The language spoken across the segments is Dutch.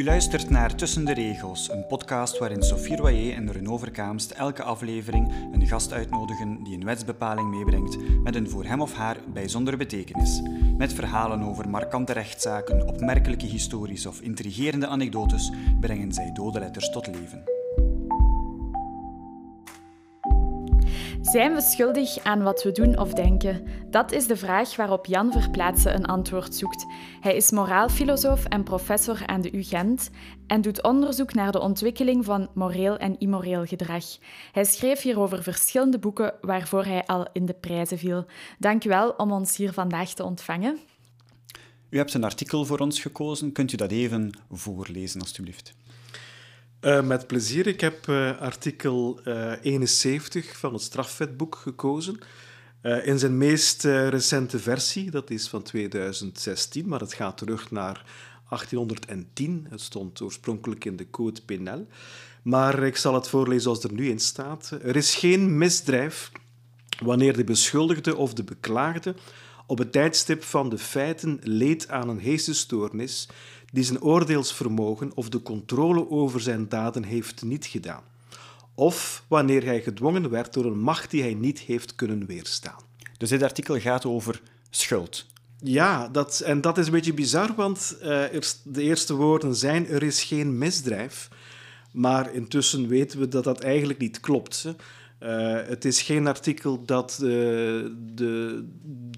U luistert naar Tussen de Regels, een podcast waarin Sophie Royer en Renaud Verkaamst elke aflevering een gast uitnodigen die een wetsbepaling meebrengt met een voor hem of haar bijzondere betekenis. Met verhalen over markante rechtszaken, opmerkelijke histories of intrigerende anekdotes brengen zij dode letters tot leven. Zijn we schuldig aan wat we doen of denken? Dat is de vraag waarop Jan Verplaatsen een antwoord zoekt. Hij is moraalfilosoof en professor aan de UGent en doet onderzoek naar de ontwikkeling van moreel en immoreel gedrag. Hij schreef hierover verschillende boeken waarvoor hij al in de prijzen viel. Dank u wel om ons hier vandaag te ontvangen. U hebt een artikel voor ons gekozen. Kunt u dat even voorlezen, alstublieft? Uh, met plezier. Ik heb uh, artikel uh, 71 van het strafwetboek gekozen. in zijn meest recente versie, dat is van 2016, maar het gaat terug naar 1810. Het stond oorspronkelijk in de Code Penal. Maar ik zal het voorlezen zoals er nu in staat. Er is geen misdrijf wanneer de beschuldigde of de beklaagde op het tijdstip van de feiten leed aan een geestesstoornis die zijn oordeelsvermogen of de controle over zijn daden heeft niet gedaan, of wanneer hij gedwongen werd door een macht die hij niet heeft kunnen weerstaan. Dus dit artikel gaat over schuld. Ja, dat, en dat is een beetje bizar, want uh, de eerste woorden zijn: er is geen misdrijf. Maar intussen weten we dat dat eigenlijk niet klopt. Uh, het is geen artikel dat, uh, de,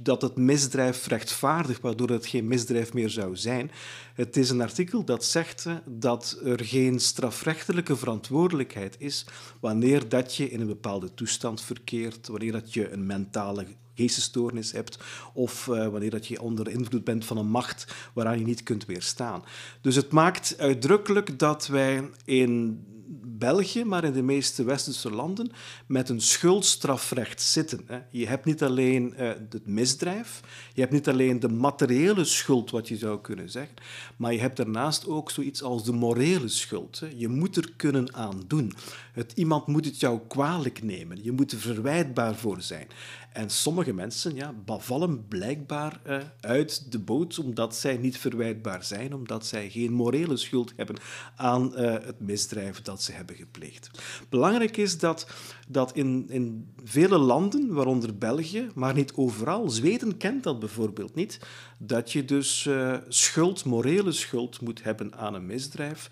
dat het misdrijf rechtvaardigt, waardoor het geen misdrijf meer zou zijn. Het is een artikel dat zegt dat er geen strafrechtelijke verantwoordelijkheid is wanneer dat je in een bepaalde toestand verkeert, wanneer dat je een mentale geestesstoornis hebt of wanneer dat je onder invloed bent van een macht waaraan je niet kunt weerstaan. Dus het maakt uitdrukkelijk dat wij in België, maar in de meeste westerse landen, met een schuldstrafrecht zitten. Je hebt niet alleen uh, het misdrijf, je hebt niet alleen de materiële schuld, wat je zou kunnen zeggen, maar je hebt daarnaast ook zoiets als de morele schuld. Je moet er kunnen aan doen. Het, iemand moet het jou kwalijk nemen. Je moet er verwijtbaar voor zijn. En sommige mensen ja, vallen blijkbaar uh, uit de boot omdat zij niet verwijtbaar zijn, omdat zij geen morele schuld hebben aan uh, het misdrijf dat ze hebben gepleegd. Belangrijk is dat, dat in, in vele landen, waaronder België, maar niet overal, Zweden kent dat bijvoorbeeld niet, dat je dus uh, schuld, morele schuld moet hebben aan een misdrijf.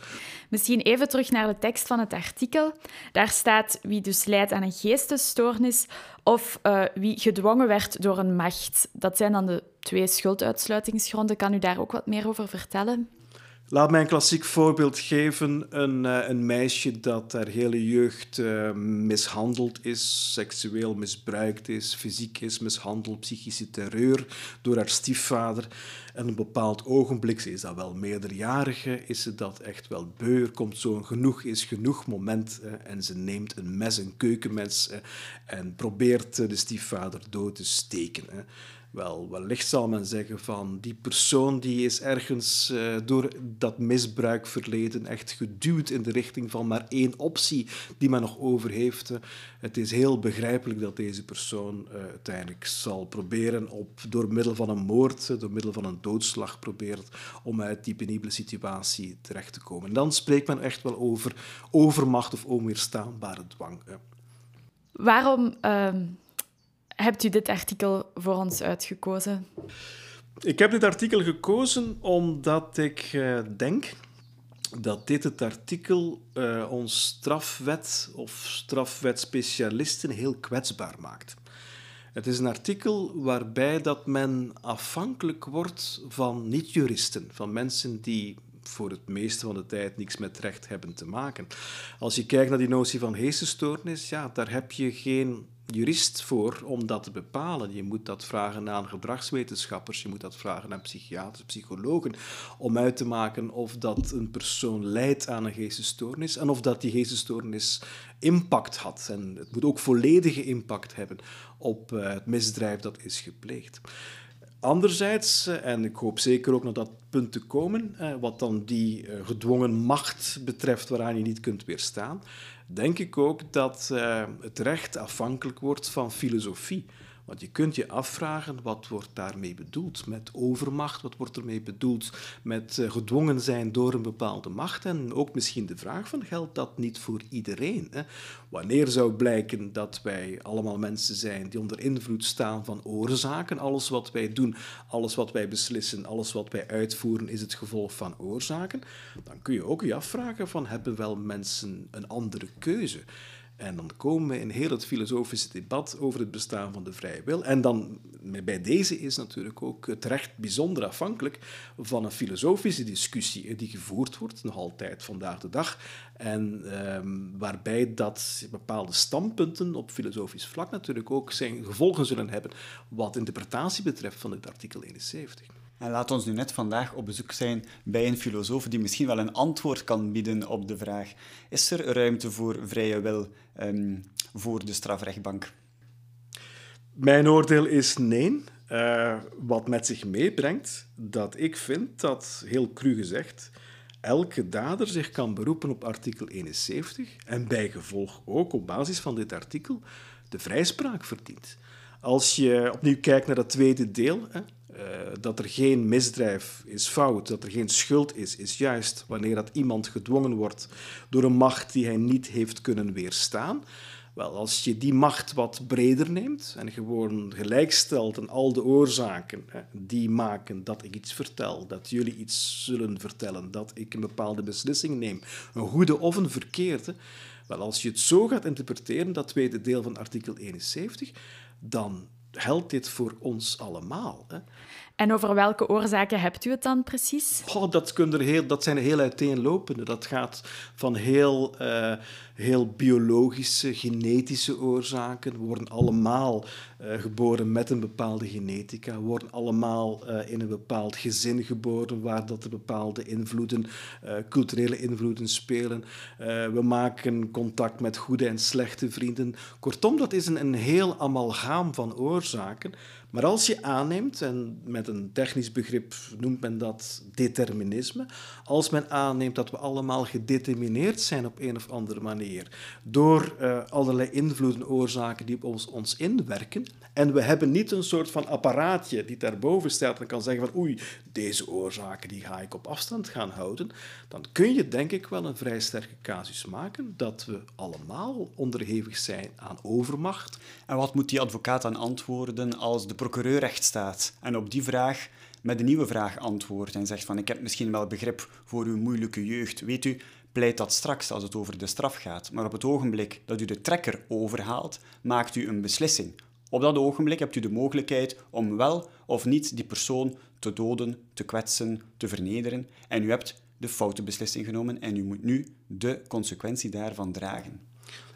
Misschien even terug naar de tekst van het artikel. Daar staat wie dus leidt aan een geestesstoornis of uh, wie gedwongen werd door een macht. Dat zijn dan de twee schulduitsluitingsgronden. Kan u daar ook wat meer over vertellen? Laat mij een klassiek voorbeeld geven. Een, uh, een meisje dat haar hele jeugd uh, mishandeld is, seksueel misbruikt is, fysiek is mishandeld, psychische terreur door haar stiefvader. En een bepaald ogenblik, ze is dat wel meerderjarige, is ze dat echt wel beu. Er komt zo'n genoeg is genoeg moment uh, en ze neemt een mes, een keukenmes, en probeert de stiefvader dood te steken. Wel, wellicht zal men zeggen van die persoon die is ergens uh, door dat misbruik verleden echt geduwd in de richting van maar één optie die men nog over heeft. Het is heel begrijpelijk dat deze persoon uh, uiteindelijk zal proberen op, door middel van een moord, door middel van een doodslag probeert om uit die penibele situatie terecht te komen. En dan spreekt men echt wel over overmacht of onweerstaanbare dwang. Waarom... Uh hebt u dit artikel voor ons uitgekozen? Ik heb dit artikel gekozen omdat ik uh, denk dat dit het artikel uh, ons strafwet of strafwetspecialisten heel kwetsbaar maakt. Het is een artikel waarbij dat men afhankelijk wordt van niet-juristen, van mensen die voor het meeste van de tijd niks met recht hebben te maken. Als je kijkt naar die notie van geestesstoornis, ja, daar heb je geen jurist voor om dat te bepalen. Je moet dat vragen aan gedragswetenschappers, je moet dat vragen aan psychiaters, psychologen, om uit te maken of dat een persoon lijdt aan een geestesstoornis en of dat die geestesstoornis impact had. En het moet ook volledige impact hebben op uh, het misdrijf dat is gepleegd. Anderzijds, eh, en ik hoop zeker ook naar dat punt te komen, eh, wat dan die gedwongen macht betreft waaraan je niet kunt weerstaan, denk ik ook dat uh, het recht afhankelijk wordt van filosofie. Je kunt je afvragen, wat wordt daarmee bedoeld? Met overmacht, wat wordt ermee bedoeld? Met uh, gedwongen zijn door een bepaalde macht? En ook misschien de vraag van, geldt dat niet voor iedereen? Hè? Wanneer zou blijken dat wij allemaal mensen zijn die onder invloed staan van oorzaken? Alles wat wij doen, alles wat wij beslissen, alles wat wij uitvoeren, is het gevolg van oorzaken? Dan kun je ook je afvragen van, hebben wel mensen een andere keuze? En dan komen we in heel het filosofische debat over het bestaan van de vrije wil. En dan bij deze is natuurlijk ook het recht bijzonder afhankelijk van een filosofische discussie die gevoerd wordt, nog altijd vandaag de dag. En ehm, waarbij dat bepaalde standpunten op filosofisch vlak natuurlijk ook zijn gevolgen zullen hebben wat interpretatie betreft van het artikel 71. En laat ons nu net vandaag op bezoek zijn bij een filosoof die misschien wel een antwoord kan bieden op de vraag: is er ruimte voor vrije wil um, voor de strafrechtbank? Mijn oordeel is nee. Uh, wat met zich meebrengt dat ik vind dat, heel cru gezegd, elke dader zich kan beroepen op artikel 71 en bijgevolg ook op basis van dit artikel de vrijspraak verdient. Als je opnieuw kijkt naar dat tweede deel, hè, uh, dat er geen misdrijf is fout, dat er geen schuld is, is juist wanneer dat iemand gedwongen wordt door een macht die hij niet heeft kunnen weerstaan. Wel, als je die macht wat breder neemt en gewoon gelijkstelt aan al de oorzaken hè, die maken dat ik iets vertel, dat jullie iets zullen vertellen, dat ik een bepaalde beslissing neem, een goede of een verkeerde, wel, als je het zo gaat interpreteren, dat tweede deel van artikel 71, dan geldt dit voor ons allemaal. Hè. En over welke oorzaken hebt u het dan precies? Oh, dat, heel, dat zijn heel uiteenlopende. Dat gaat van heel, uh, heel biologische, genetische oorzaken. We worden allemaal uh, geboren met een bepaalde genetica. We worden allemaal uh, in een bepaald gezin geboren waar dat bepaalde invloeden, culturele invloeden spelen. we maken contact met goede en slechte vrienden. Kortom, dat is een, een heel amalgaam van oorzaken maar als je aanneemt, en met een technisch begrip noemt men dat determinisme, als men aanneemt dat we allemaal gedetermineerd zijn op een of andere manier door uh, allerlei invloeden, oorzaken die op ons, ons inwerken, en we hebben niet een soort van apparaatje die daarboven staat en kan zeggen van oei, deze oorzaken die ga ik op afstand gaan houden, dan kun je denk ik wel een vrij sterke casus maken dat we allemaal onderhevig zijn aan overmacht. En wat moet die advocaat dan antwoorden als de procureur recht staat en op die vraag met een nieuwe vraag antwoordt en zegt van ik heb misschien wel begrip voor uw moeilijke jeugd. Weet u, pleit dat straks als het over de straf gaat. Maar op het ogenblik dat u de trekker overhaalt, maakt u een beslissing. Op dat ogenblik hebt u de mogelijkheid om wel of niet die persoon te doden, te kwetsen, te vernederen. En u hebt de foute beslissing genomen en u moet nu de consequentie daarvan dragen.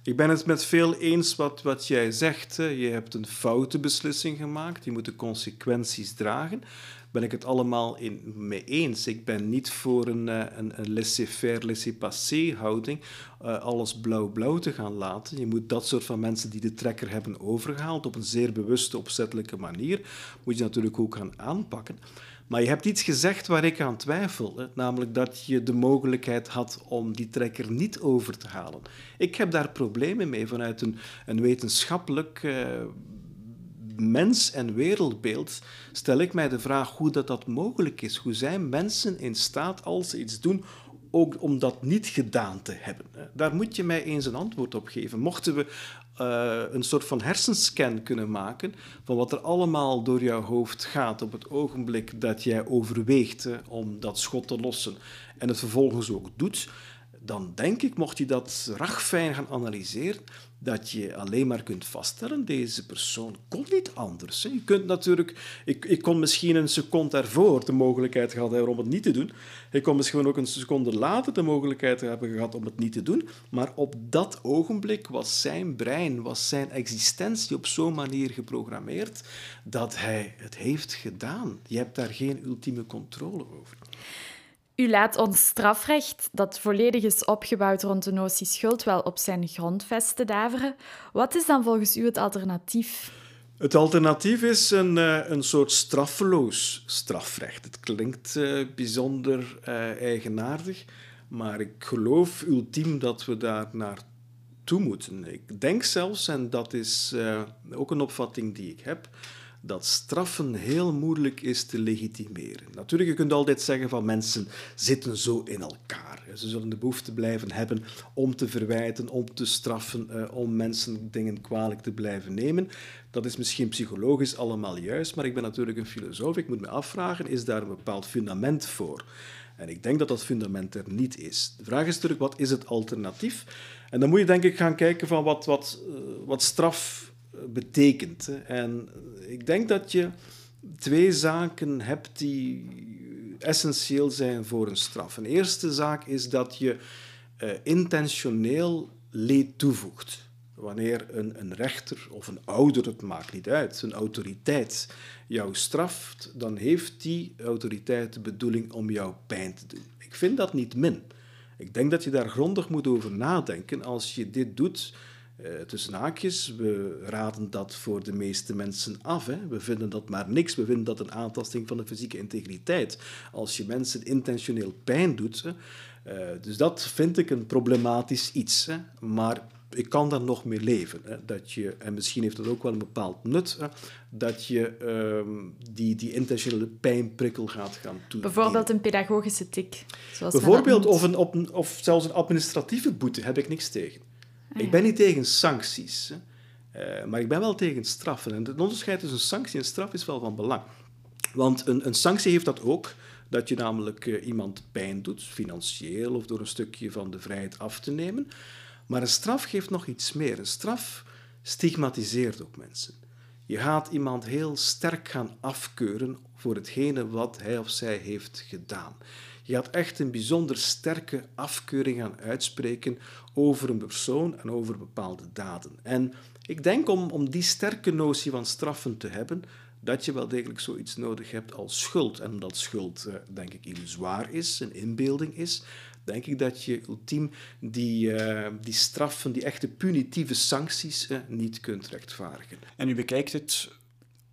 Ik ben het met veel eens wat, wat jij zegt. Je hebt een foute beslissing gemaakt, je moet de consequenties dragen. Ben ik het allemaal in, mee eens. Ik ben niet voor een, eh, een, laissez-faire, laissez-passer houding, uh, alles blauw-blauw te gaan laten. Je moet dat soort van mensen die de trekker hebben overgehaald op een zeer bewuste, opzettelijke manier, moet je natuurlijk ook gaan aanpakken. Maar je hebt iets gezegd waar ik aan twijfel, namelijk dat je de mogelijkheid had om die trekker niet over te halen. Ik heb daar problemen mee vanuit een, een wetenschappelijk uh, mens- en wereldbeeld. Stel ik mij de vraag hoe dat, dat mogelijk is. Hoe zijn mensen in staat, als ze iets doen, ook om dat niet gedaan te hebben? Daar moet je mij eens een antwoord op geven. Mochten we uh, een soort van hersenscan kunnen maken van wat er allemaal door jouw hoofd gaat op het ogenblik dat jij overweegt om dat schot te lossen en het vervolgens ook doet, dan denk ik, mocht je dat ragfijn gaan analyseren, dat je alleen maar kunt vaststellen, deze persoon kon niet anders. Je kunt natuurlijk, ik, ik kon misschien een seconde ervoor de mogelijkheid gehad hebben om het niet te doen. Ik kon misschien ook een seconde later de mogelijkheid hebben gehad om het niet te doen. Maar op dat ogenblik was zijn brein, was zijn existentie op zo'n manier geprogrammeerd dat hij het heeft gedaan. Je hebt daar geen ultieme controle over. U laat ons strafrecht, dat volledig is opgebouwd rond de notie schuld, wel op zijn grondvesten daveren. Wat is dan volgens u het alternatief? Het alternatief is een, uh, een soort straffeloos strafrecht. Het klinkt uh, bijzonder uh, eigenaardig, maar ik geloof ultiem dat we daar naar toe moeten. Ik denk zelfs, en dat is ook een opvatting die ik heb, dat straffen heel moeilijk is te legitimeren. Natuurlijk, je kunt altijd zeggen van mensen zitten zo in elkaar. Ze zullen de behoefte blijven hebben om te verwijten, om te straffen, uh, om mensen dingen kwalijk te blijven nemen. Dat is misschien psychologisch allemaal juist, maar ik ben natuurlijk een filosoof. Ik moet me afvragen, is daar een bepaald fundament voor? En ik denk dat dat fundament er niet is. De vraag is natuurlijk, wat is het alternatief? En dan moet je denk ik gaan kijken van wat, wat, uh, wat straf betekent. En ik denk dat je twee zaken hebt die essentieel zijn voor een straf. Een eerste zaak is dat je uh, intentioneel leed toevoegt. Wanneer een, een, rechter of een ouder, het maakt niet uit, een autoriteit jou straft, dan heeft die autoriteit de bedoeling om jou pijn te doen. Ik vind dat niet min. Ik denk dat je daar grondig moet over nadenken als je dit doet uh, tussen haakjes, we raden dat voor de meeste mensen af. Hè. We vinden dat maar niks. We vinden dat een aantasting van de fysieke integriteit. Als je mensen intentioneel pijn doet. Hè. Uh, dus dat vind ik een problematisch iets. Hè. Maar ik kan daar nog mee leven. Hè. Dat je, en misschien heeft dat ook wel een bepaald nut, hè, dat je uh, die, die intentionele pijnprikkel gaat gaan toedienen. Bijvoorbeeld een pedagogische tik. Zoals Bijvoorbeeld, of, een, op, of zelfs een administratieve boete, heb ik niks tegen. Ah, ik ben niet tegen sancties, uh, maar ik ben wel tegen straffen. En het onderscheid tussen sanctie en straf is wel van belang. Want een, een sanctie heeft dat ook, dat je namelijk uh, iemand pijn doet, financieel of door een stukje van de vrijheid af te nemen. Maar een straf geeft nog iets meer. Een straf stigmatiseert ook mensen. Je gaat iemand heel sterk gaan afkeuren voor hetgene wat hij of zij heeft gedaan. Je gaat echt een bijzonder sterke afkeuring gaan uitspreken over een persoon en over bepaalde daden. En ik denk om, om die sterke notie van straffen te hebben, dat je wel degelijk zoiets nodig hebt als schuld. En omdat schuld, eh, denk ik, illusoir is, een inbeelding is, denk ik dat je ultiem die, uh, die straffen, die echte punitieve sancties, uh, niet kunt rechtvaardigen. En u bekijkt het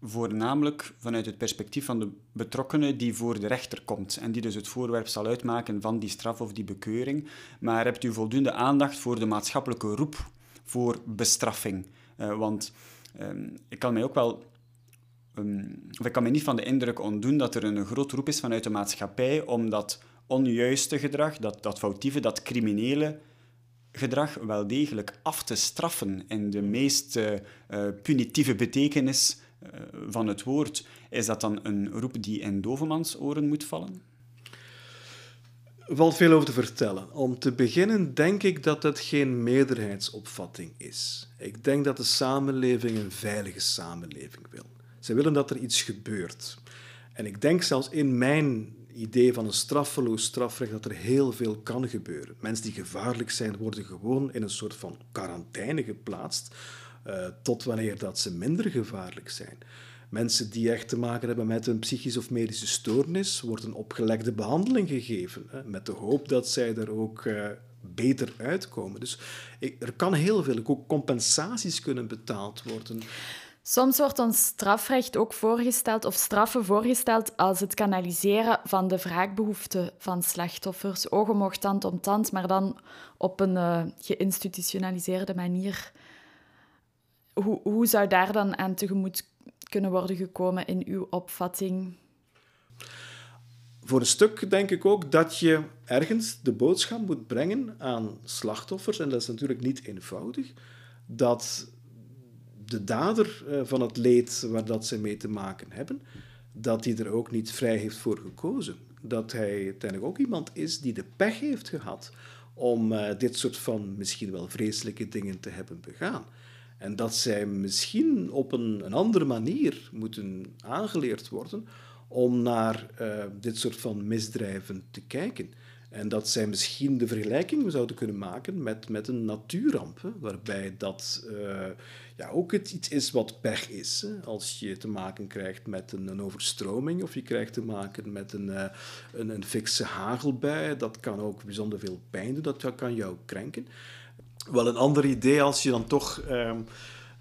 voornamelijk vanuit het perspectief van de betrokkenen die voor de rechter komt en die dus het voorwerp zal uitmaken van die straf of die bekeuring. Maar hebt u voldoende aandacht voor de maatschappelijke roep voor bestraffing? Uh, want um, ik kan mij ook wel um, of ik kan me niet van de indruk ontdoen dat er een groot roep is vanuit de maatschappij om dat onjuiste gedrag, dat, dat foutieve, dat criminele gedrag wel degelijk af te straffen in de meest uh, punitieve betekenis eh, van het woord, is dat dan een roep die in Dovemans oren moet vallen? Valt veel over te vertellen. Om te beginnen denk ik dat het geen meerderheidsopvatting is. Ik denk dat de samenleving een veilige samenleving wil. Ze willen dat er iets gebeurt. En ik denk zelfs in mijn idee van een straffeloos strafrecht dat er heel veel kan gebeuren. Mensen die gevaarlijk zijn worden gewoon in een soort van quarantaine geplaatst uh, tot wanneer dat ze minder gevaarlijk zijn. Mensen die echt te maken hebben met een psychische of medische stoornis, worden opgelegde behandeling gegeven, hè, met de hoop dat zij er ook uh, beter uitkomen. Dus er kan heel veel, ook compensaties kunnen betaald worden. Soms wordt ons strafrecht ook voorgesteld, of straffen voorgesteld, als het kanaliseren van de wraakbehoeften van slachtoffers. Oog tand om tand, maar dan op een uh, geïnstitutionaliseerde manier. Hoe, hoe zou daar dan aan tegemoet kunnen worden gekomen in uw opvatting? Voor een stuk denk ik ook dat je ergens de boodschap moet brengen aan slachtoffers, en dat is natuurlijk niet eenvoudig, dat de dader eh, van het leed waar dat ze mee te maken hebben, dat hij er ook niet vrij heeft voor gekozen. Dat hij uiteindelijk ook iemand is die de pech heeft gehad om uh, dit soort van misschien wel vreselijke dingen te hebben begaan. En dat zij misschien op een, een andere manier moeten aangeleerd worden om naar uh, dit soort van misdrijven te kijken. En dat zij misschien de vergelijking zouden kunnen maken met, met een natuurramp, waarbij dat uh, ja, ook het iets is wat pech is. Hè. Als je te maken krijgt met een, een overstroming of je krijgt te maken met een, uh, een, een fikse hagelbui, dat kan ook bijzonder veel pijn doen, dat kan jou krenken. Wel een ander idee als je dan toch uh,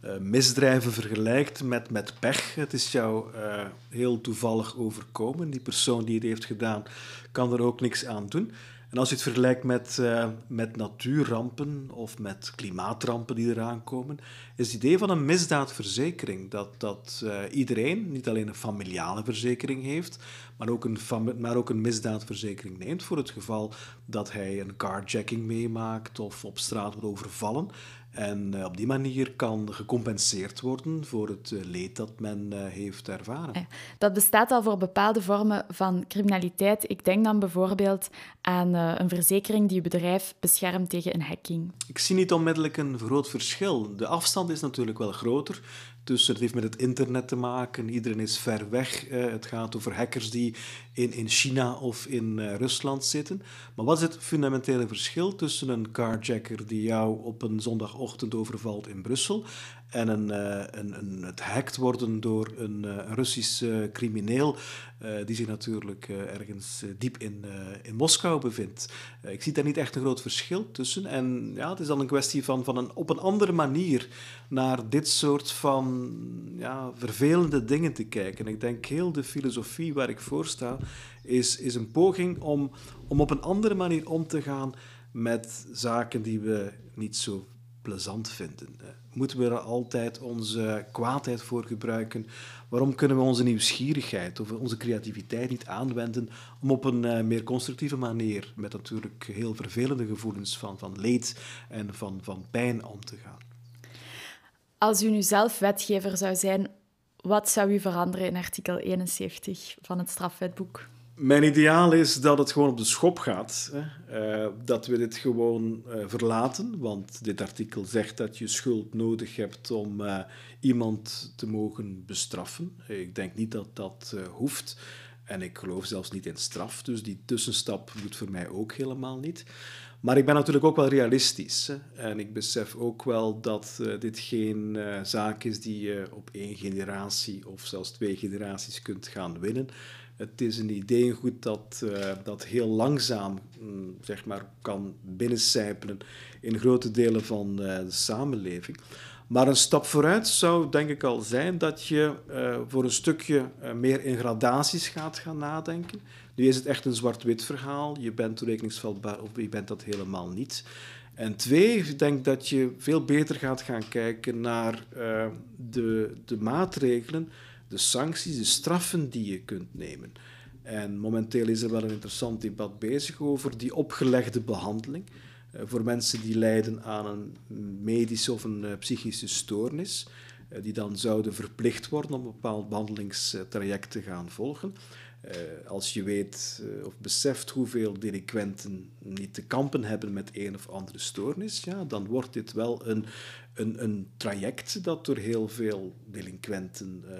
uh, misdrijven vergelijkt met, met pech. Het is jou uh, heel toevallig overkomen. Die persoon die het heeft gedaan kan er ook niks aan doen. En als je het vergelijkt met, uh, met natuurrampen of met klimaatrampen die eraan komen, is het idee van een misdaadverzekering dat, dat iedereen niet alleen een familiale verzekering heeft, maar ook, een maar ook een misdaadverzekering neemt voor het geval dat hij een carjacking meemaakt of op straat wordt overvallen. En uh, op die manier kan gecompenseerd worden voor het uh, leed dat men uh, heeft ervaren. Dat bestaat al voor bepaalde vormen van criminaliteit. Ik denk dan bijvoorbeeld aan een verzekering die je bedrijf beschermt tegen een hacking. Ik zie niet onmiddellijk een groot verschil. De afstand is natuurlijk wel groter. Dus het heeft met het internet te maken. Iedereen is ver weg. het gaat over hackers die in, in China of in uh, Rusland zitten. Maar wat is het fundamentele verschil tussen een carjacker die jou op een zondagochtend overvalt in Brussel en een, uh, een, een, het hacked worden door een, een Russisch crimineel die zich natuurlijk ergens diep in, in Moskou bevindt. ik zie daar niet echt een groot verschil tussen. En ja, het is dan een kwestie van, van een, op een andere manier naar dit soort van ja, vervelende dingen te kijken. En ik denk heel de filosofie waar ik voor sta, is, is een poging om, om op een andere manier om te gaan met zaken die we niet zo plezant vinden. Moeten we er altijd onze kwaadheid voor gebruiken? Waarom kunnen we onze nieuwsgierigheid of onze creativiteit niet aanwenden om op een uh, meer constructieve manier met natuurlijk heel vervelende gevoelens van, van leed en van, van pijn om te gaan? Als u nu zelf wetgever zou zijn, wat zou u veranderen in artikel 71 van het strafwetboek? Mijn ideaal is dat het gewoon op de schop gaat. Hè. Uh, dat we dit gewoon uh, verlaten, want dit artikel zegt dat je schuld nodig hebt om uh, iemand te mogen bestraffen. Ik denk niet dat dat hoeft. En ik geloof zelfs niet in straf, dus die tussenstap moet voor mij ook helemaal niet. Maar ik ben natuurlijk ook wel realistisch. En ik besef ook wel dat dit geen zaak is die je op één generatie of zelfs twee generaties kunt gaan winnen. Het is een ideengoed dat, uh, dat heel langzaam mm, zeg maar, kan binnencijpelen in grote delen van de samenleving. Maar een stap vooruit zou denk ik al zijn dat je voor een stukje meer in gradaties gaat gaan nadenken. Nu is het echt een zwart-wit verhaal. Je bent toerekeningsvatbaar of je bent dat helemaal niet. En twee, ik denk dat je veel beter gaat gaan kijken naar de, de maatregelen, de sancties, de straffen die je kunt nemen. En momenteel is er wel een interessant debat bezig over die opgelegde behandeling. Uh, voor mensen die lijden aan een medische of een uh, psychische stoornis, die dan zouden verplicht worden om een bepaald behandelingstraject te gaan volgen. Als je weet of beseft hoeveel delinquenten niet te kampen hebben met een of andere stoornis, ja, dan wordt dit wel een, een, een traject dat door heel veel delinquenten uh,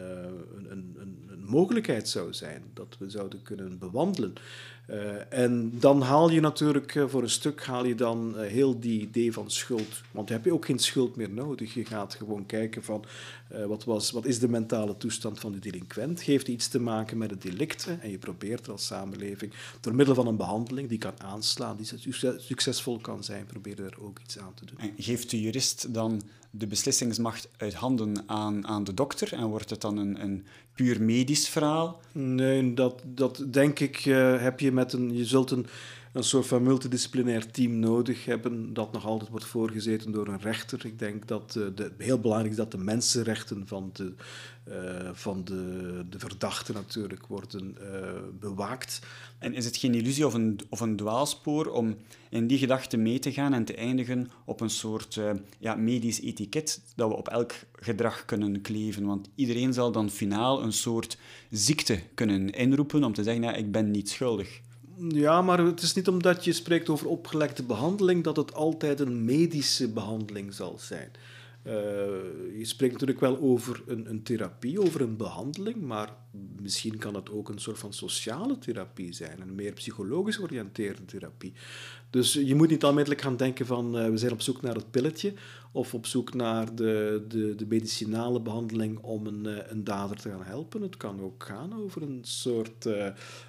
een, een, een, mogelijkheid zou zijn, dat we zouden kunnen bewandelen. Uh, en dan haal je natuurlijk uh, voor een stuk haal je dan heel die idee van schuld. Want dan heb je ook geen schuld meer nodig. Je gaat gewoon kijken van wat, was, wat is de mentale toestand van de delinquent. Geeft iets te maken met het delict. En je probeert er als samenleving door middel van een behandeling die kan aanslaan, die succesvol kan zijn, probeer er ook iets aan te doen. En geeft de jurist dan de beslissingsmacht uit handen aan, aan de dokter en wordt het dan een, een puur medisch verhaal? Nee, dat, dat denk ik uh, heb je met een... Je zult een, een soort van multidisciplinair team nodig hebben dat nog altijd wordt voorgezeten door een rechter. Ik denk dat uh, heel belangrijk is dat de mensenrechten van de, uh, van de, de verdachte natuurlijk worden bewaakt. En is het geen illusie of een, of een dwaalspoor om in die gedachte mee te gaan en te eindigen op een soort ja, medisch etiket dat we op elk gedrag kunnen kleven? Want iedereen zal dan finaal een soort ziekte kunnen inroepen om te zeggen, ja, ik ben niet schuldig. Ja, maar het is niet omdat je spreekt over opgelegde behandeling dat het altijd een medische behandeling zal zijn. Uh, je spreekt natuurlijk wel over een, een, therapie, over een behandeling, maar misschien kan het ook een soort van sociale therapie zijn, een meer psychologisch georiënteerde therapie. Dus je moet niet onmiddellijk gaan denken van uh, we zijn op zoek naar het pilletje of op zoek naar de, de, de medicinale behandeling om een, uh, een dader te gaan helpen. Het kan ook gaan over een soort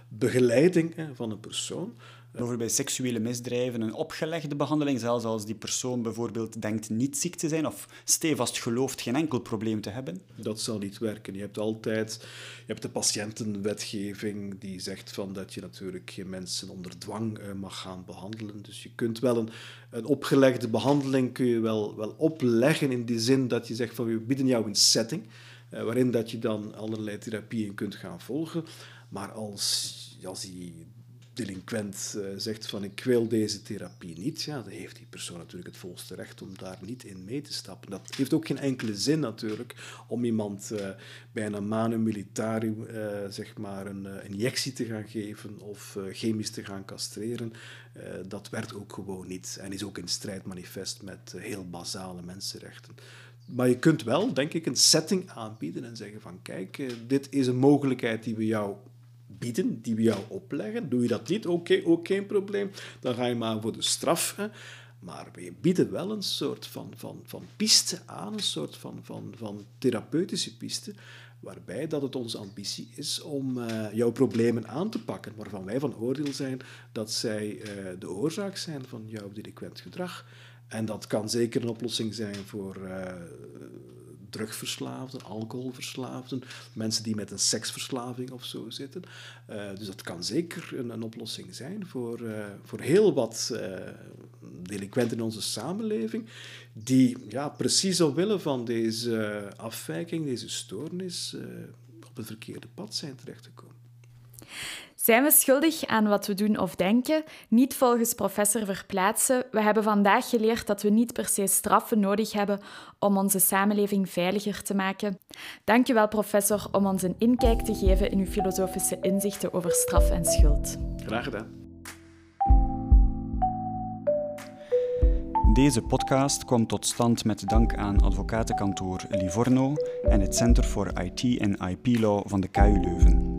begeleiding van een persoon. Over bij seksuele misdrijven een opgelegde behandeling, zelfs als die persoon bijvoorbeeld denkt niet ziek te zijn of stevast gelooft geen enkel probleem te hebben? Dat zal niet werken. Je hebt altijd je hebt de patiëntenwetgeving die zegt van dat je natuurlijk geen mensen onder dwang eh, mag gaan behandelen. Dus je kunt wel een, een opgelegde behandeling kun je wel, wel opleggen in die zin dat je zegt van we bieden jou een setting eh, waarin dat je dan allerlei therapieën kunt gaan volgen. Maar als, als die delinquent uh, zegt van ik wil deze therapie niet, ja, dan heeft die persoon natuurlijk het volste recht om daar niet in mee te stappen. Dat heeft ook geen enkele zin natuurlijk om iemand uh, bij een manu militari uh, zeg maar een injectie te gaan geven of chemisch te gaan castreren. dat werkt ook gewoon niet en is ook in strijd manifest met heel basale mensenrechten. Maar je kunt wel, denk ik, een setting aanbieden en zeggen van kijk, dit is een mogelijkheid die we jou bieden, die we jou opleggen. Doe je dat niet, oké, ook geen probleem. Dan ga je maar voor de straf. Hè. Maar we bieden wel een soort van, van, van piste aan, een soort van, van, van therapeutische piste, waarbij dat het onze ambitie is om uh, jouw problemen aan te pakken, waarvan wij van oordeel zijn dat zij uh, de oorzaak zijn van jouw delinquent gedrag. En dat kan zeker een oplossing zijn voor uh, drugverslaafden, alcoholverslaafden, mensen die met een seksverslaving of zo zitten. Uh, dus dat kan zeker een, een oplossing zijn voor, uh, voor heel wat uh, delinquenten in onze samenleving, die ja, precies omwille van deze afwijking, deze stoornis, op het verkeerde pad zijn terechtgekomen. Zijn we schuldig aan wat we doen of denken? Niet volgens professor Verplaatsen. We hebben vandaag geleerd dat we niet per se straffen nodig hebben om onze samenleving veiliger te maken. Dank u wel, professor, om ons een inkijk te geven in uw filosofische inzichten over straf en schuld. Graag gedaan. Deze podcast kwam tot stand met dank aan advocatenkantoor Livorno en het Center for IT en IP Law van de KU Leuven.